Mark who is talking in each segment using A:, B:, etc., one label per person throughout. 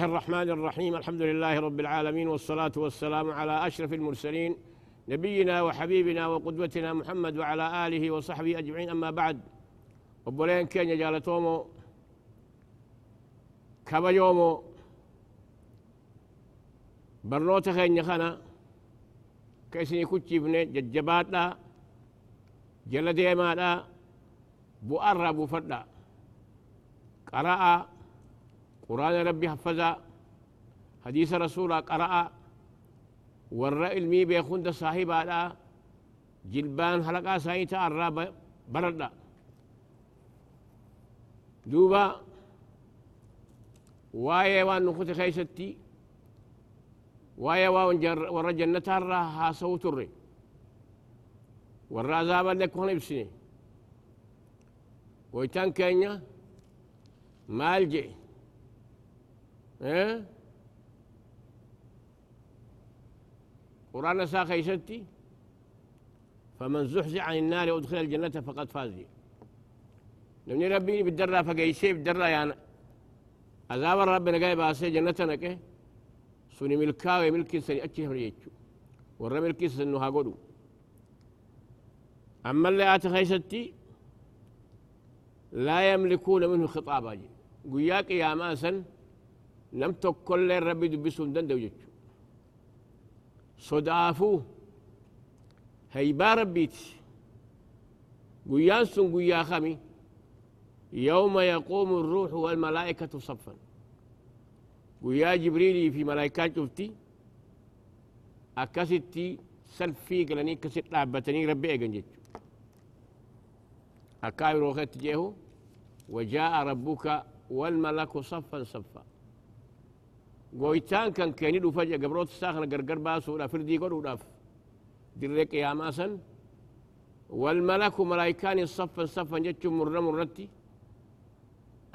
A: الله الرحمن الرحيم. الحمد لله رب العالمين والصلاة والسلام على أشرف المرسلين نبينا وحبيبنا وقدوتنا محمد وعلى آله وصحبه أجمعين. أما بعد وبولين كين جالتومو كبيومو برنوتا خين خنا كيسني كتشيفني ججبات جل ديما بؤرى بفردا قرأ قرآن ربي حفظا حديث رسول قرأ ورى علمي بيخون صاحب هذا جلبان حلقة سايتا الراب بردا دوبا وايه وان نخوت خيستي وايه وان جر ورى جنة الرا هاسو تري ورى عذابا لك هون بسني ويتان كينيا مالجئ إيه؟ قرآن سا خيستي فمن زحزح عن النار وأدخل الجنة فقد فاز. نمني ربي بالدرة فقيسي بالدرة يعني عذاب ربنا قاي باسي جنتنا كه سوني ملكا وملكي سني أتشي هريتشو ورا ملكي سنو هاقودو. أما اللي آت خيستي لا يملكون منه خطابا قياك يا ماسن لم تكل ربي دبسون دندو جتشو صدافو هيبا ربيت. قيان سن قيا خمي يوم يقوم الروح والملائكة صفا. قيا جبريل في ملائكات شفتي أكستي سلفي قلني كست لعبتني ربي أجن جتشو أكاي روخت جيهو وجاء ربك والملك صفا صفا. قويتان كان كينيد وفجأة قبروت الساخنة قرقر باسو لا فردي قرو لاف دريك يا ماسن والملك ملايكان صفا صفا جتشو مرة مرتي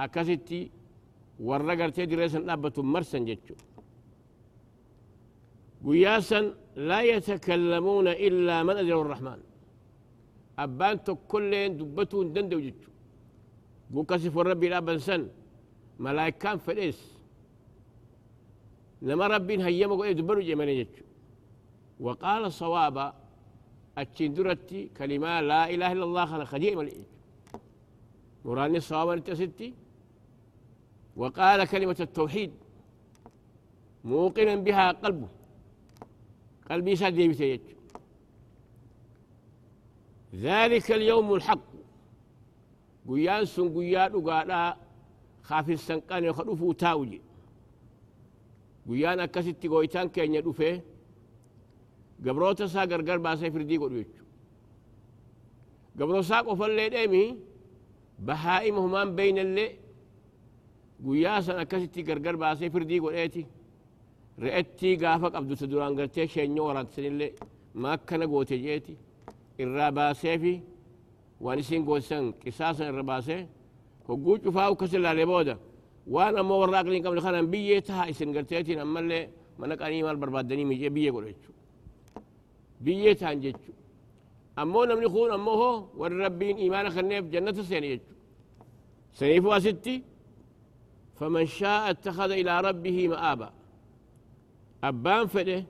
A: أكاستي والرقر تيدي ريسن لابتو مرسن جتشو قياسا لا يتكلمون إلا من أدر الرحمن أبانتو كلين دبتو دندو جتشو بوكاسي فور ربي لابن سن ملايكان فليس لما ربين هيما قوي دبروا جمال يجو وقال صوابا أتشين درتي كلمة لا إله إلا الله خلق خديم مراني صوابا ستي؟ وقال كلمة التوحيد موقنا بها قلبه. قلبي ساد يجو ذلك اليوم الحق. قيان سن قيان وقال خاف السنقان يخلفوا تاوجي guyyaan akkasitti gooytaan keenya dhufe gabroota isaa gargar baasee firdii godhu jechu gabroosaa qofallee dheemi bahaa'ima humaan beeynallee guyyaa san akkasitti gargar baasee firdii godheeti re'ettii gaafa qabdu duraan gartee sheenyoo waraantisanillee maakkana goote jeeti irraa baaseefi waan isin gootisan qisaasan irra baasee hogguu cufaa ukkas booda وأنا مو وراك لين قبل خلنا بيتها اسم قلتيتي نما اللي ما نقاني مال برباداني ميجي بيه قول ايشو بيتها انجيشو أمو نملي خون أمو هو والربين ايمان خلني في جنة سيني ايشو سنيفوا ستي فمن شاء اتخذ إلى ربه مآبا. أبان فده؟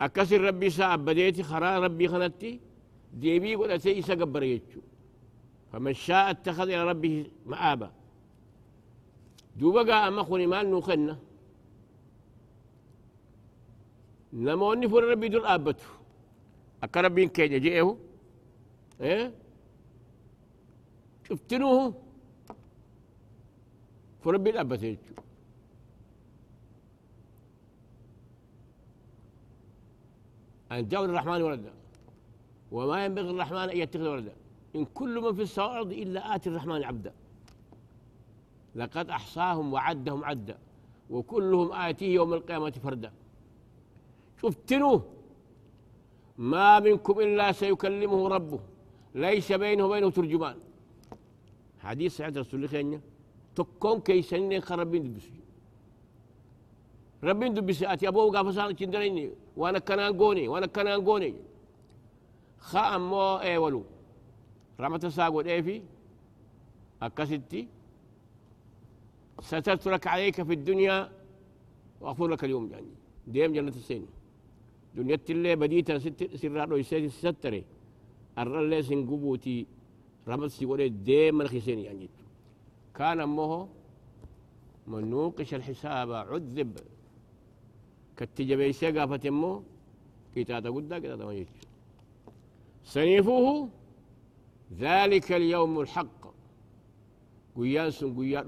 A: أكسر ربي سا ابديتي خرا ربي خنتي؟ ديبي قول أتي إيسا قبر ايشو فمن شاء اتخذ إلى ربه مآبا. دو بقى أما خوني مال نوخنا نموني فور ربي دول أبتو. أكا بين كيجا جيئهو إيه؟ شفتنوه فور ربي الأبتو أن جاء الرحمن ولدا. وما ينبغي الرحمن أن يتخذ ولدا. إن كل من في الصواعد إلا آتي الرحمن عبدا. لقد أحصاهم وعدهم عدا وكلهم آتيه يوم القيامة فردا. شفتنوه ما منكم إلا سيكلمه ربه ليس بينه وبينه ترجمان. حديث سعد رسول الله خينيا كي سنين خربين دبسي. ربين دبسي أتي أبوه قافة سانة چندريني وأنا كنان قوني وأنا كنان قوني. خا أمو إيولو. رحمة ساقو إيفي أكستي سترت لك عليك في الدنيا وأغفر لك اليوم يعني ديم جنة السين. دنيا اللي بديتا سرار ويسيت ستري. الرل اللي سنقبوتي رمت سيقولي ديم من خسين يعني. كان أمه من نوقش الحساب عذب. كتجبي سيقا فتمو كتاتا قدا كتاتا ما سنيفوه ذلك اليوم الحق. قيان سن قيان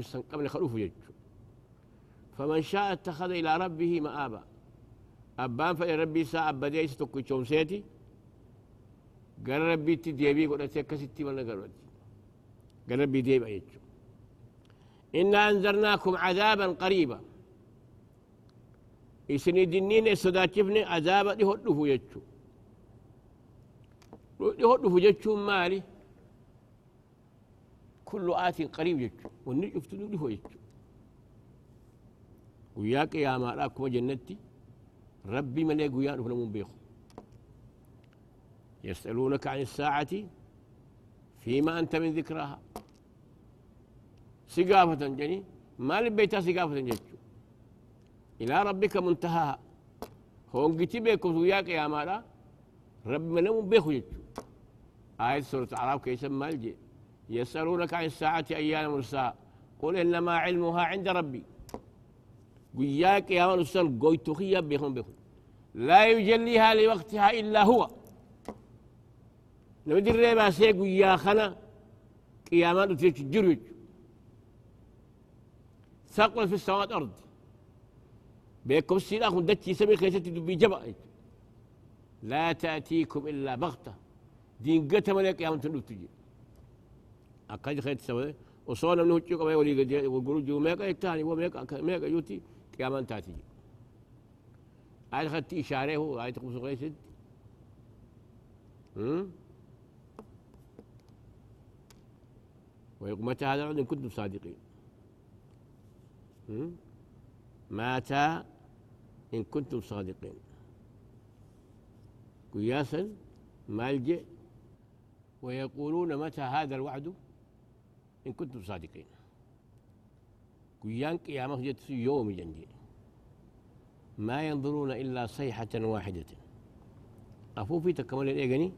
A: سن قبل خلوف يجو فمن شاء اتخذ إلى ربه مآبا. أبان فإن ساء أبدي ستوكي سيتي. قال ربي تديبي قد أتكستي ولا قال قال ربي ديب يجو إنا أنذرناكم عذابا قريبا. إسني دنين السداتشفني عذابا لهدفو يجو لهدفو يجو مالي. كل آت قريب يجو ونجف تدوله يجو وياك يا ما راكم جنتي ربي من يقويان فلمون بيخو يسألونك عن الساعة فيما أنت من ذكرها سقافة جني ما لبيتا سقافة جتشو إلى ربك منتهاها هون قتي وياك يا مالا رب من بيخو جتشو آية سورة العرب كيس مالجي يسألونك عن الساعة أيان مرساء قل إنما علمها عند ربي. وياك يا من السن قويتو خيا بيخون بيخون. لا يجليها لوقتها إلا هو. لو دي الريبا سيقو يا خنا قيامان تجرج ثقل في السماوات أرض بيكم السلاح دتي سمي خيستي دبي جبا لا تأتيكم إلا بغتة. دين قتم لك يا من تجي. أكاد خيت سوى وصونا من وجهك ما يولي قد يقولوا جو ميكا يتاني وميكا ميكا يوتي قيامان تاتي آية خدت إشارة هو آية سغيسد ويقول متى هذا إن كنتم صادقين متى إن كنتم صادقين قياسا ملجئ ويقولون متى هذا الوعد إن كنتم صادقين. قيان قيامة جت في يوم جنجي ما ينظرون إلا صيحة واحدة. أفوفي تكمل الإيغني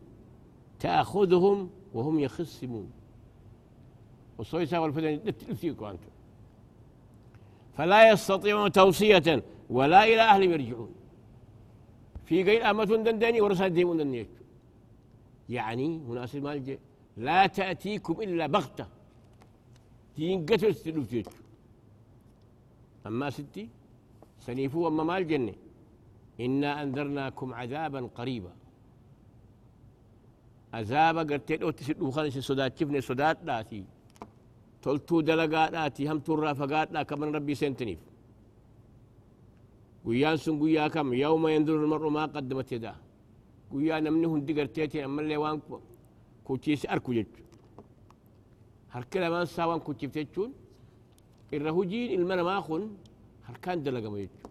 A: تأخذهم وهم يخصمون. والصيصة والفدن تلفيكم أنتم. فلا يستطيعون توصية ولا إلى أهلهم يرجعون. في غير أمة دندني ديمون دندني يعني مناسب مالجئ لا تأتيكم إلا بغتة. تينقتل ستلوتيت أما ستي سنيفو أما مال جنة. إنا أنذرناكم عذابا قريبا. عذاب قرتين أوتي سدو خانس سدات شفني سدات داتي تلتو دلقات داتي هم ترى فقات لا كمن ربي سنتنيف. قيان سن قيا كم يوم ينظر المرء ما قدمت يداه. قيا نمني هندي قرتيتي أما اللي وان كوتشيس أركو جتشو هركلا ما ساوان كوتشيفتشون إره جين المنا ما أخون هركان دلقا ما جتشو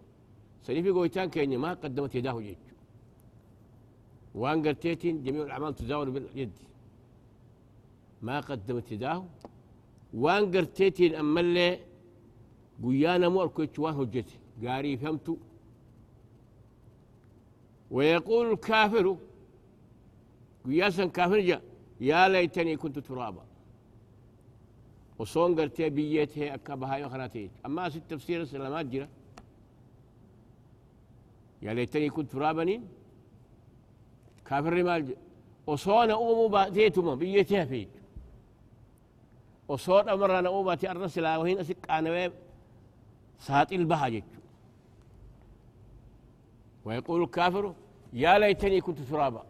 A: سنيفي قويتان كيني ما قدمت يداه جتشو وان قرتيتين جميع الأعمال تزاول باليد. ما قدمت يداه. وان قرتيتين أما اللي قيانا مو أركو وان هجتي. قاري فهمتو. ويقول الكافر قياسا كافر جاء يا ليتني كنت ترابا. وصون قرتي بيته أكبها يخناتي أما ست تفسير السلامات جرا يا ليتني كنت ترابا كافر رمال وصون أمو باتيتما بيتها فيك. وصون أمرنا أمو باتي الرسل وهين أسك أنا ساط البهجة ويقول الكافر يا ليتني كنت ترابا.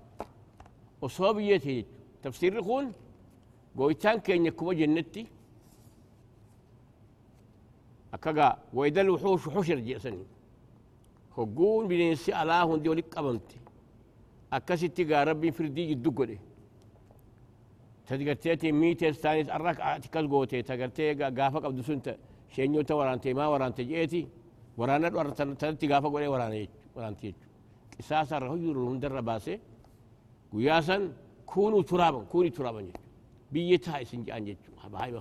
A: وصوبيتي تفسير يقول قويتان كين يكما جنتي. أكاقا وإذا الوحوش حشر جيسني هقون بنيسي على هندي ولك قبمتي أكاسيتي قا ربي فردي جدو قولي تدقرتيتي ميتي ستانيس أراك أعتكال قوتي. تقرتي قافا قبدو سنت. شينيو تورانتي ما ورانتي جيتي. ورانا ورانتي قافا قولي ورانتي قصاصا رهجر هندر باسي قياسا كونوا ترابا كوني ترابا جيتو بيتها اسن جان جيتو هاي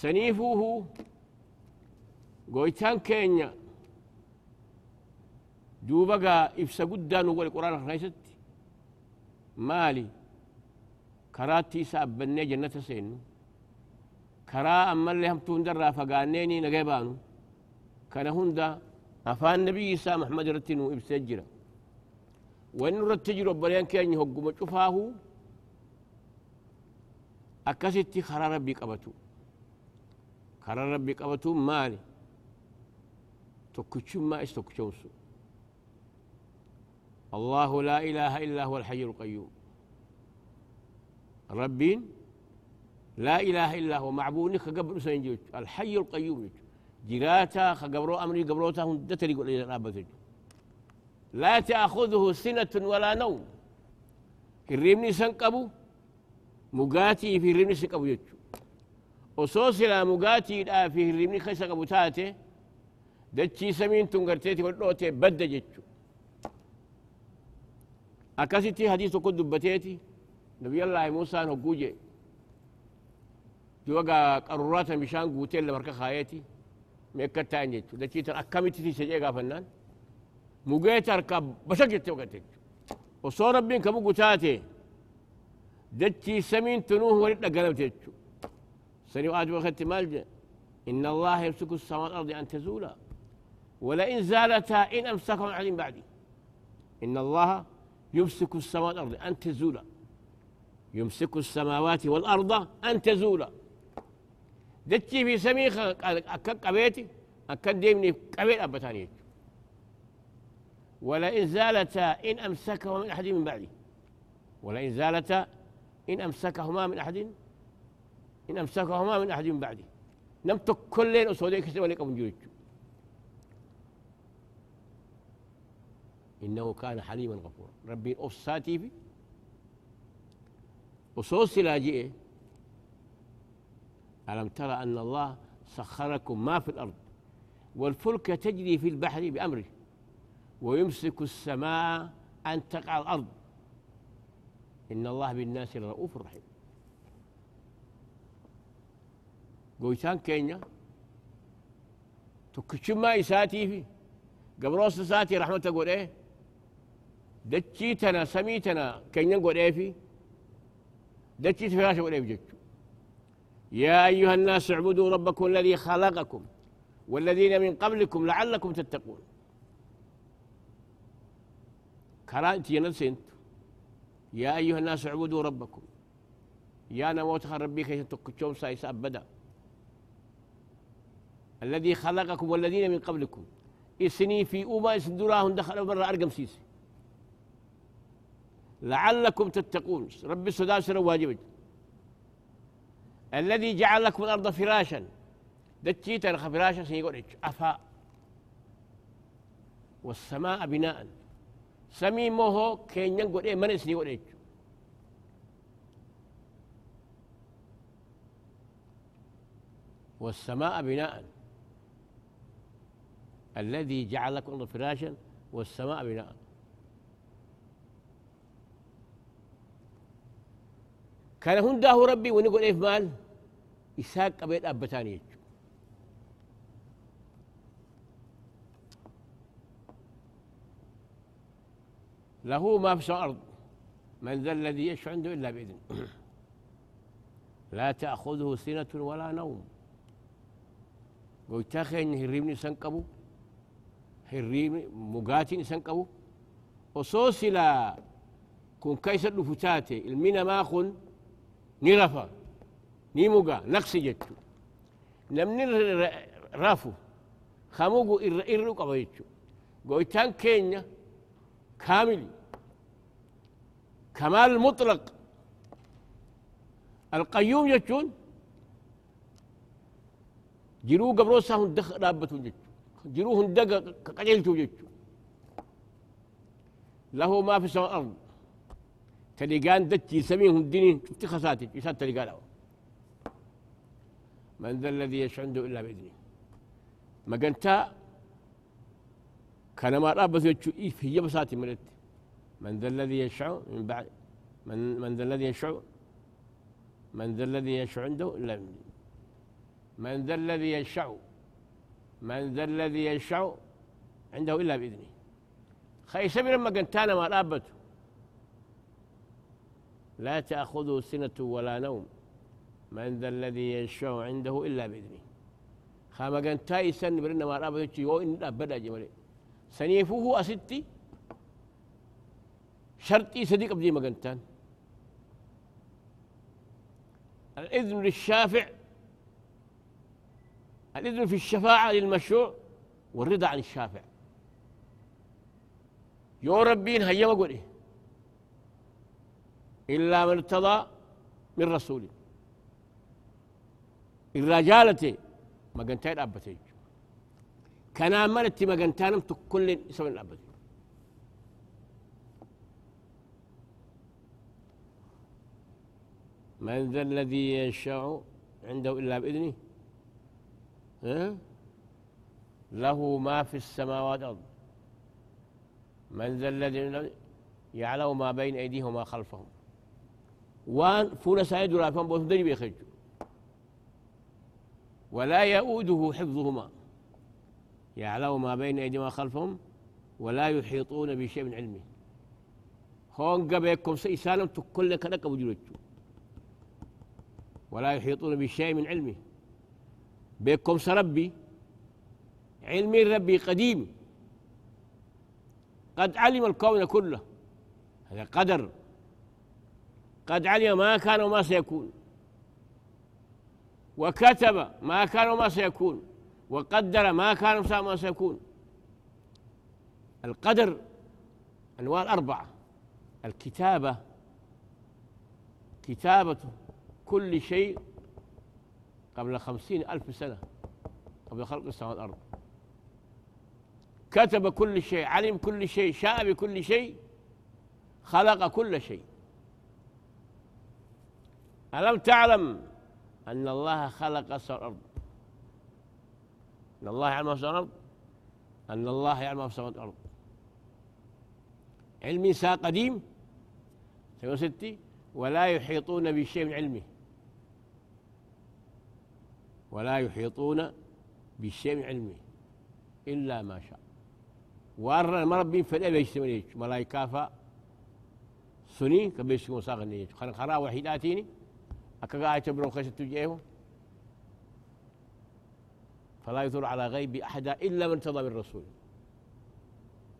A: كينيا سنيفوه قويتان كينيا دوبا إفسا قدان وقال القرآن خيست مالي كراتي سابني جنة سينو كرا أما اللي هم تون درا فقانيني نقيبانو كان هندا أفان خرا ربي قبتو مالي تكتشم ما استكتشوسو الله لا إله إلا هو الحي القيوم ربين لا إله إلا هو معبودك قبل سنجوج الحي القيوم جراتا خقبرو أمري قبروتا هم دتري قول لا تأخذه سنة ولا نوم الرمني سنقبو مقاتي مقاتي لا في الرمني خيسا قبو تاتي دتشي سمين تنقرتيتي والروتي بد جتشو أكاسيتي حديث قد دبتيتي نبي الله موسى نقوجي. جوغا قرورات مشان قوتين لمركا خايتي. ميكتا انجتو دتشي تر أكاميتي تسجي فنان. مقيت أركب بشكت وقتك وصور ربين كبو قتاتي دتشي سمين تنوه ورد قلبتك سني واجب وخدت مالجا إن الله يمسك السماوات والأرض أن تزولا. ولئن زالتا إن أمسكهم عن بعدي. إن الله يمسك السماوات والأرض أن تزولا. يمسك السماوات والأرض أن تزولا. دتشي في سميخ أكك قبيتي أكك ديمني قبيت أبتاني ولئن زالتا إن أمسكهما من أحد من بعدي. ولئن زالتا إن أمسكهما من أحد إن أمسكهما من أحد من بعدي. نمتك كل ليل أسوديك سواليك أبو جوج إنه كان حليما غفورا. ربي أوصاتي في. وصوص لاجئه ألم ترى أن الله سخركم ما في الأرض؟ والفلك تجري في البحر بأمره. ويمسك السماء أن تقع الأرض. إن الله بالناس لرؤوف رحيم. قويتان كينيا تكشما إساتي في قبروس ساتي رحمة تقول إيه دتشيتنا سميتنا كينيا قول إيه في دتشيت فراشة قول إيه بجتشو يا أيها الناس اعبدوا ربكم الذي خلقكم والذين من قبلكم لعلكم تتقون كرانتي ينسنت يا أيها الناس اعبدوا ربكم يا نموت ربي كيف تكتشوم سايس أبدا الذي خلقكم والذين من قبلكم. إسني في أوما إسندراهم دخلوا برا أرقم سيسي. لعلكم تتقون. ربي السداسر واجبك الذي جعل لكم الأرض فراشا. دتشيت فراشا سيقول أفاء والسماء بناء. سمي موهو كين ينقل إيه؟ من إسني وليج والسماء بناء. الذي جعل لكم فراشا والسماء بناء. كان هنده ربي ونقول إيه مال؟ إساق بيت أبتاني له ما في الأرض. من ذا الذي يشفع عنده إلا بإذنه. لا تأخذه سنة ولا نوم. قلت أخي إن هريمني مقاتني سنقبو وصوص لا كن كيس الفتاتي المينا ما خن نرفا نيموغا نقص جتو نمني رافو خموغو إرقو قبيتو قويتان كينيا كامل كمال مطلق القيوم يجون jiruu gabroosaa hunda dhaabbatu jechu jiruu hunda qajeelchu jechu له ما في السماء والأرض تلقان دتي سمين هنديني شفت خساتي يسات تلقان من ذا الذي يشع عنده إلا بإذنه. ما قنتا كان ما رابط يجو إيه هي بساتي مرت من ذا الذي يشع من بعد من من ذا الذي يشع من ذا الذي يشع عنده إلا بإذنه. من ذا الذي يشع من ذا الذي يشع عنده إلا بإذنه. خي سبي لما قنتانا ما رابته لا تأخذه سنة ولا نوم. من ذا الذي يشفع عنده إلا بإذنه. خاما قنتاي سن برنا ما رابته يو إن أبدا جمالي سنيفوه أستي. شرطي صديق بدي ما قنتان الإذن للشافع الإذن في الشفاعة للمشروع والرضا عن الشافع؟ يو ربين هيا قولي إلا من ارتضى من رسول. الرجالة ما قنتين أبتي كان أمنت ما قنتانم تكل سوى الأبتي من ذا الذي يشاء عنده إلا بإذنه؟ له ما في السماوات والأرض. من ذا الذي يعلم ما بين أيديهم وما خلفهم. وان فولا سعيد ولا فان بوث بيخج ولا يؤوده حفظهما. يعلم ما بين أيديهم وما خلفهم ولا يحيطون بشيء من علمه. هون قبيكم سيسالم تكل كنك ولا يحيطون بشيء من علمه. بيكم سربي. علمي ربي قديم. قد علم الكون كله. هذا قدر. قد علم ما كان وما سيكون. وكتب ما كان وما سيكون. وقدر ما كان وما سيكون. القدر أنواع الأربعة. الكتابة. كتابة كل شيء قبل خمسين ألف سنة قبل خلق السماوات والأرض. كتب كل شيء علم كل شيء شاء بكل شيء خلق كل شيء. ألم تعلم أن الله خلق السماء والأرض؟ أن الله يعلم ما في الأرض أن الله يعلم ما في السماوات والأرض. علم سا قديم سيقول ستي ولا يحيطون بشيء من علمه. ولا يحيطون بشيء من علمه إلا ما شاء. وارنا مربين فلا بيشتمنيش ملايكا فا سني كبيش ساغني خن خرا وحيداتيني أكا قاعد تبرون تجيه فلا يثور على غيب أحدا إلا من تضى بالرسول.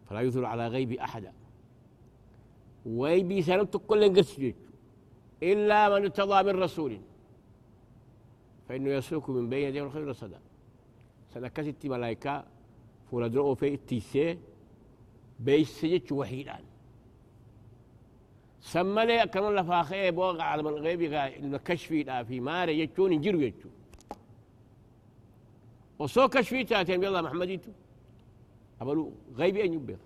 A: فلا يثور على غيب أحدا ويبي سلمت كل قسجج إلا من ارتضى من رسول فإنه يسلك من بين يديه الخير صدى سنكست ملائكة فولا في التيسي بيسجج وحيدان. سمى لي كانوا لفاخي بوغ على من الغيب الكشفي في ماري يجون ينجروا يجون وصو كشفي تاتين محمد يتو أبلو غيبي أن يبيض.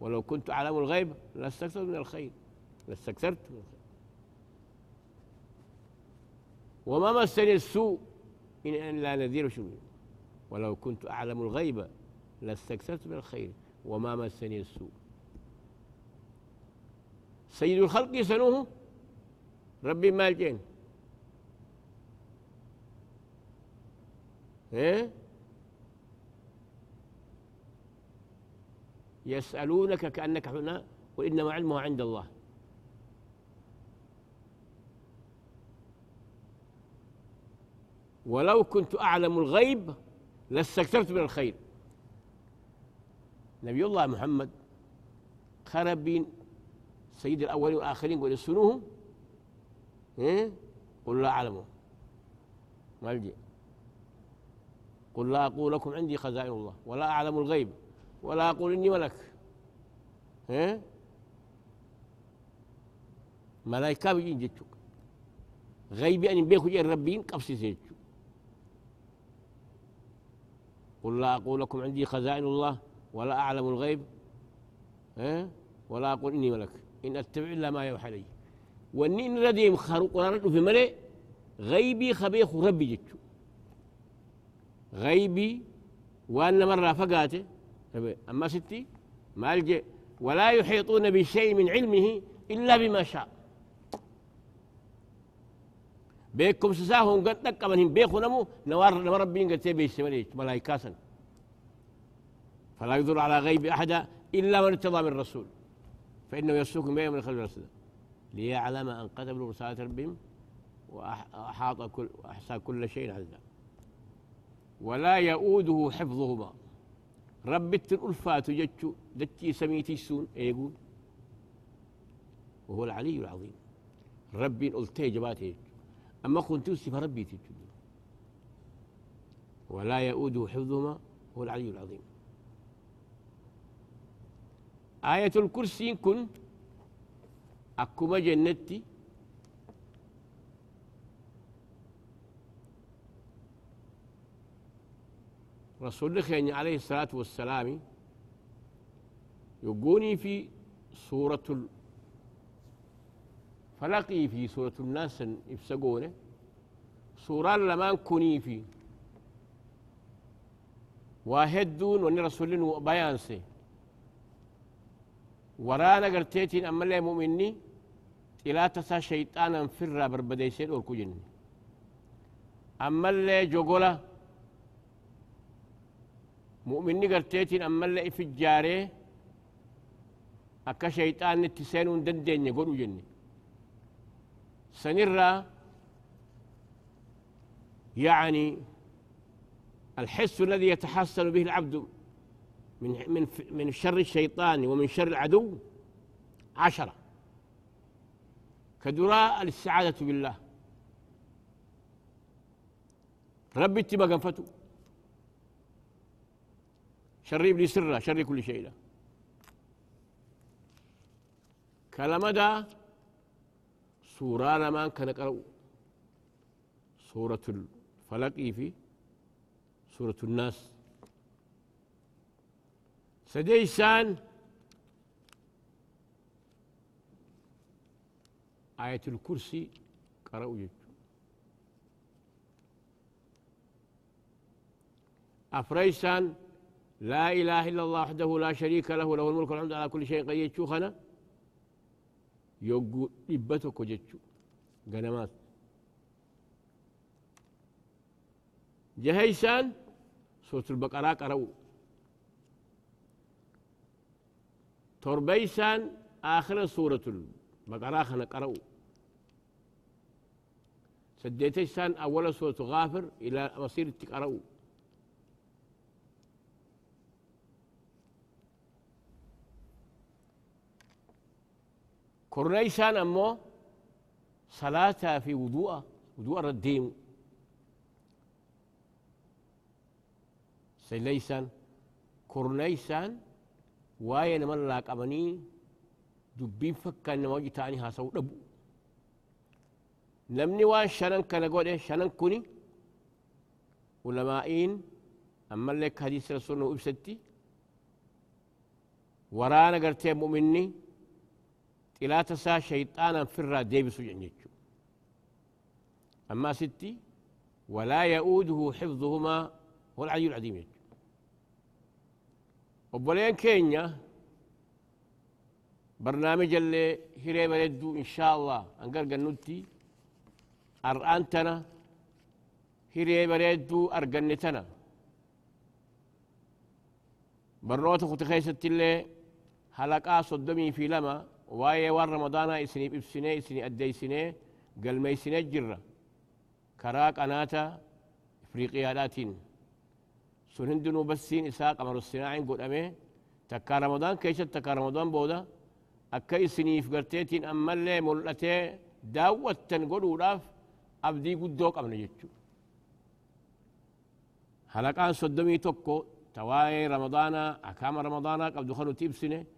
A: ولو كنت أعلم الغيب لاستكثرت من الخير. لاستكثرت من الخير. وما مسني السوء إن إلا نذير شبه ولو كنت أعلم الغيب لاستكثرت من الخير. وما مسني السوء. سيد الخلق سنوه ربي مالجين إيه؟ يسألونك كأنك هنا وإنما علمه عند الله. ولو كنت أعلم الغيب لاستكثرت من الخير. نبي الله محمد خربين سيد الأولين والآخرين قل يسنوهم إيه؟ قل لا أعلمه مالجي قل لا أقول لكم عندي خزائن الله ولا أعلم الغيب ولا أقول إني ملك. إيه؟ ملائكة بيجين جتشوك غيبي أن بيكو جين ربين قبسي سيجو قل لا أقول لكم عندي خزائن الله ولا أعلم الغيب ها؟ ولا أقول إني ملك. إن أتبع إلا ما يوحى لي وإني إن ردي قرآن في ملئ غيبي خبيخ ربي جتشو. غيبي وأن مرة فقاته أما ستي ما ولا يحيطون بشيء من علمه إلا بما شاء. بيكم سساهم قد نقا من بيخو نمو نوار نمر ربين قد تبي ملايكاسا. فلا يضر على غيب أحدا إلا من ارتضى من الرسول فإنه يسلك بين من خلف رسوله ليعلم أن قد بلغوا رسالة ربهم وأحاط كل وأحصى كل شيء عزا ولا يؤوده حفظهما. رب الألفات جتشو دتي سميتي سون إيقول. وهو العلي العظيم. ربي التي جباتي أما كنت توصف ربي تجد ولا يؤوده حفظهما هو العلي العظيم. آية الكرسي كن أكما جنتي. رسول الله عليه الصلاة والسلام يقوني في سورة فلقي في سورة الناس يفسقونه سورة لما كوني في واهدون وني رسول الله بيان سي. ورانا قرتيتين أما اللي مؤمني إلا تسا شيطانا فرا بربديسين والكجن أما اللي جوغولا. مؤمني قرتيتين أما اللي في الجاري أكا شيطان نتسين يقولوا جني سنرى يعني الحس الذي يتحسن به العبد من من من شر الشيطان ومن شر العدو عشرة. كدراء الاستعاذة بالله. ربي اتبا قنفتو شر ابليس سرة شر كل شيء له. سورة لما كان قرأ. سورة الفلق في سورة الناس. سديسان آية الكرسي قرأوا أفريسان لا إله إلا الله وحده لا شريك له له الملك والحمد على يوغو إبتك جتشو غنمات جهيسان سورة البقرة قرأوا تربيسان آخر سورة البقرة خنا سديتيسان أول سورة غافر إلى مصير تقرأوا كورنيسان أمو صلاة في وضوء وضوء الدين سليسان كورنيسان waa'ee nama laaqamanii dubbiin fakkaan nama hojii ta'anii haasa'uu dhabu namni waan shanan kana godhe shanan kuni ulamaa'iin ammallee akka hadiisa rasuul nu ibsatti waraana gartee طلات سا شيطانا فرا ديبسو جنجيتشو أما ستي ولا يؤوده حفظهما هو العلي العظيم وبولين كينيا برنامج اللي هريم يدو إن شاء الله أنقر قنوتي أرأنتنا هريم يدو أرقنتنا. برنوات أخوتي خيستي اللي هلقا صدمي في لما halaqaa soddomii fi lama waa'ee waan ramadaanaa isiniif ibsinee isinii addeeysinee galmeeysinee jirra karaa qanaata ifriiqiyaadhaatiin sun hundinuu bassiin isaa qamaru sinaaciin godhame takkaa ramadaan keessatti takkaa ramadaan booda akka isiniif garteetiin ammallee mul'atee daawwattan godhuudhaaf abdii guddoo qabna jechuu halaqaan soddomii tokko tawaa'ee ramadaanaa akaama ramadaanaa qabdu kan nuti ibsine rabbiin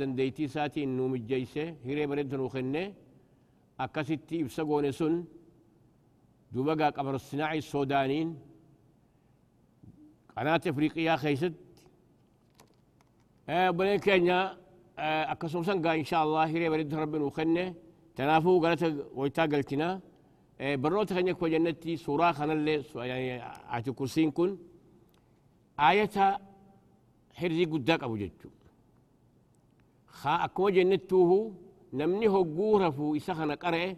A: dandeeytii isaatiin nuu mijjeeyse hiree bareedda nuu kenne akkasitti ibsa goone sun duuba gaa qamaru sinaaci soodaaniin قناة أفريقيا خيست. آه بلين كينيا. آه أكسوم سنقا إن شاء الله هيري بريد ربنا وخنه تنافو قالت ويتا قلتنا. آه بروت خنيك وجنتي سورة خنا اللي يعني عاتي كرسين كن. آيتها حرزي قداك أبو جدو خا أكو جنتوه نمني هو قورة فو إسخنا قرأ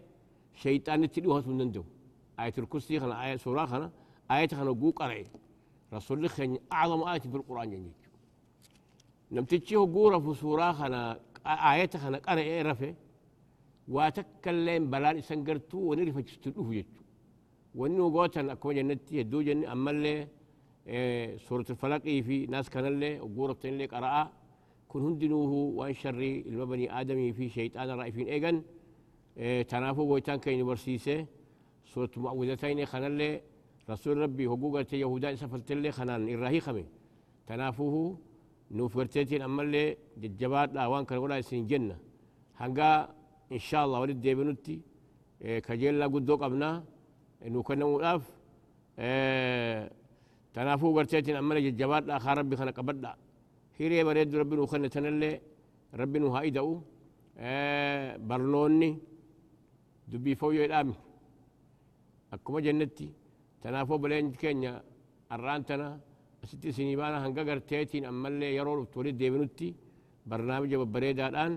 A: شيطان تلوها سنندو آية الكرسي خنا آية سورة خنا آية خنا قو قرأ. رسول الله خني أعظم آية في القرآن جنجي نمتشي هو قورة في سورة خنا آية خنا قرأ رفه واتكلم بلان سنقرتو ونرف تستلوه يجو وانه قوتن اكو جنتي يدو جن اما اللي إيه سورة الفلق في ناس كان اللي وقورة اللي قرأ. كن هندنوه وان شري المبني آدمي في شيطان رأيفين ايغن إيه تنافو ويتان كين برسيسه سورة معوذتين خان اللي رسول ربي حقوقة يهودا سفلت اللي خنان الرهي خمي. تنافوه نوفرتين اما اللي ججبات لأوان كان ولا سن جنة. هنگا إن شاء الله ولد ديبنوتي إيه كجيلا قدو قبنا إنه كنا مؤلاف إيه تنافو قرتيتين أمنا ججبات لا خار ربي خنا قبدا هيري بريد ربي نوخنا تنلي ربي نوها إيداو إيه برنوني دبي فويو الآمي أكما جنتي تنافو بلين كينيا الرانتنا ستي سنيبانا هنقا قرتيتين أما اللي يرول تولد ديبنوتي برنامج بريد الآن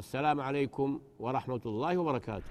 A: السلام عليكم ورحمة الله وبركاته